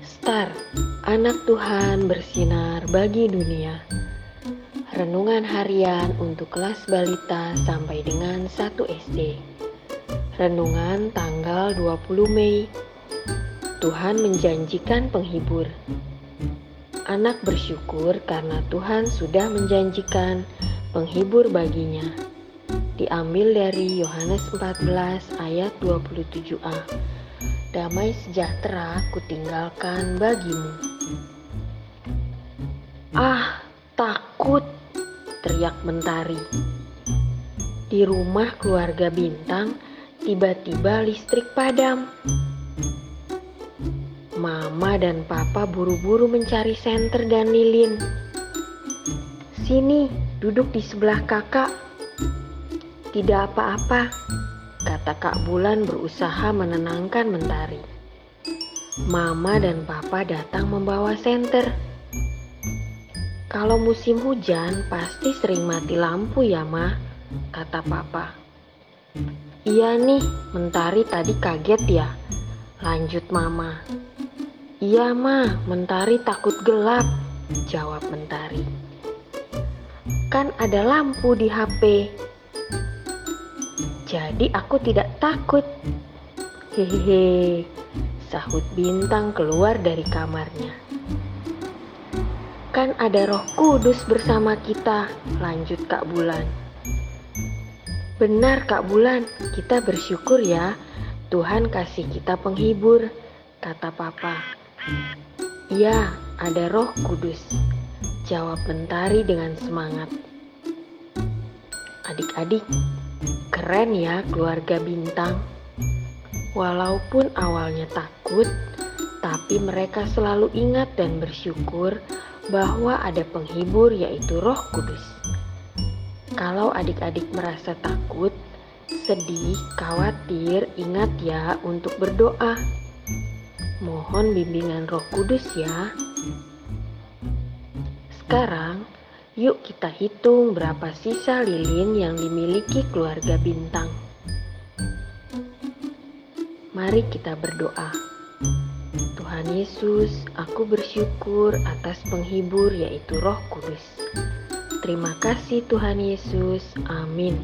Star, anak Tuhan bersinar bagi dunia. Renungan harian untuk kelas balita sampai dengan 1 SD. Renungan tanggal 20 Mei. Tuhan menjanjikan penghibur. Anak bersyukur karena Tuhan sudah menjanjikan penghibur baginya. Diambil dari Yohanes 14 ayat 27a damai sejahtera kutinggalkan bagimu. Ah, takut, teriak Mentari. Di rumah keluarga Bintang, tiba-tiba listrik padam. Mama dan Papa buru-buru mencari senter dan lilin. Sini, duduk di sebelah kakak. Tidak apa-apa, kata Kak Bulan berusaha menenangkan Mentari. Mama dan Papa datang membawa senter. Kalau musim hujan pasti sering mati lampu ya, Ma, kata Papa. Iya nih, Mentari tadi kaget ya, lanjut Mama. Iya, Ma, Mentari takut gelap, jawab Mentari. Kan ada lampu di HP, jadi aku tidak takut. Hehehe, sahut bintang keluar dari kamarnya. Kan ada roh kudus bersama kita, lanjut Kak Bulan. Benar Kak Bulan, kita bersyukur ya. Tuhan kasih kita penghibur, kata Papa. Iya, ada roh kudus, jawab Mentari dengan semangat. Adik-adik, Keren ya keluarga bintang. Walaupun awalnya takut, tapi mereka selalu ingat dan bersyukur bahwa ada penghibur yaitu Roh Kudus. Kalau adik-adik merasa takut, sedih, khawatir, ingat ya untuk berdoa. Mohon bimbingan Roh Kudus ya. Sekarang Yuk kita hitung berapa sisa lilin yang dimiliki keluarga bintang. Mari kita berdoa. Tuhan Yesus, aku bersyukur atas penghibur yaitu Roh Kudus. Terima kasih Tuhan Yesus. Amin.